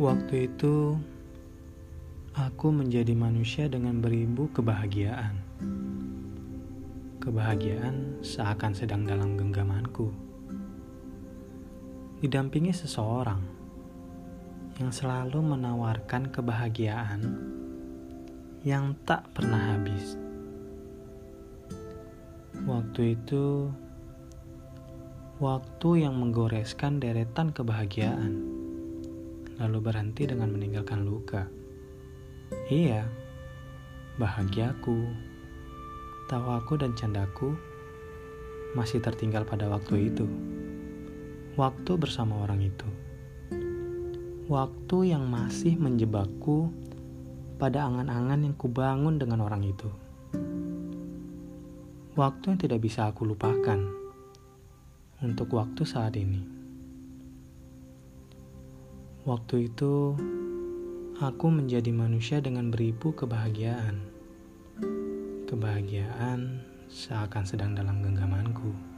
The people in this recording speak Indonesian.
Waktu itu, aku menjadi manusia dengan beribu kebahagiaan. Kebahagiaan seakan sedang dalam genggamanku. Didampingi seseorang yang selalu menawarkan kebahagiaan yang tak pernah habis. Waktu itu, waktu yang menggoreskan deretan kebahagiaan, lalu berhenti dengan meninggalkan luka. Iya, bahagiaku, tawaku dan candaku masih tertinggal pada waktu itu. Waktu bersama orang itu. Waktu yang masih menjebakku pada angan-angan yang kubangun dengan orang itu. Waktu yang tidak bisa aku lupakan untuk waktu saat ini. Waktu itu, aku menjadi manusia dengan beribu kebahagiaan. Kebahagiaan seakan sedang dalam genggamanku.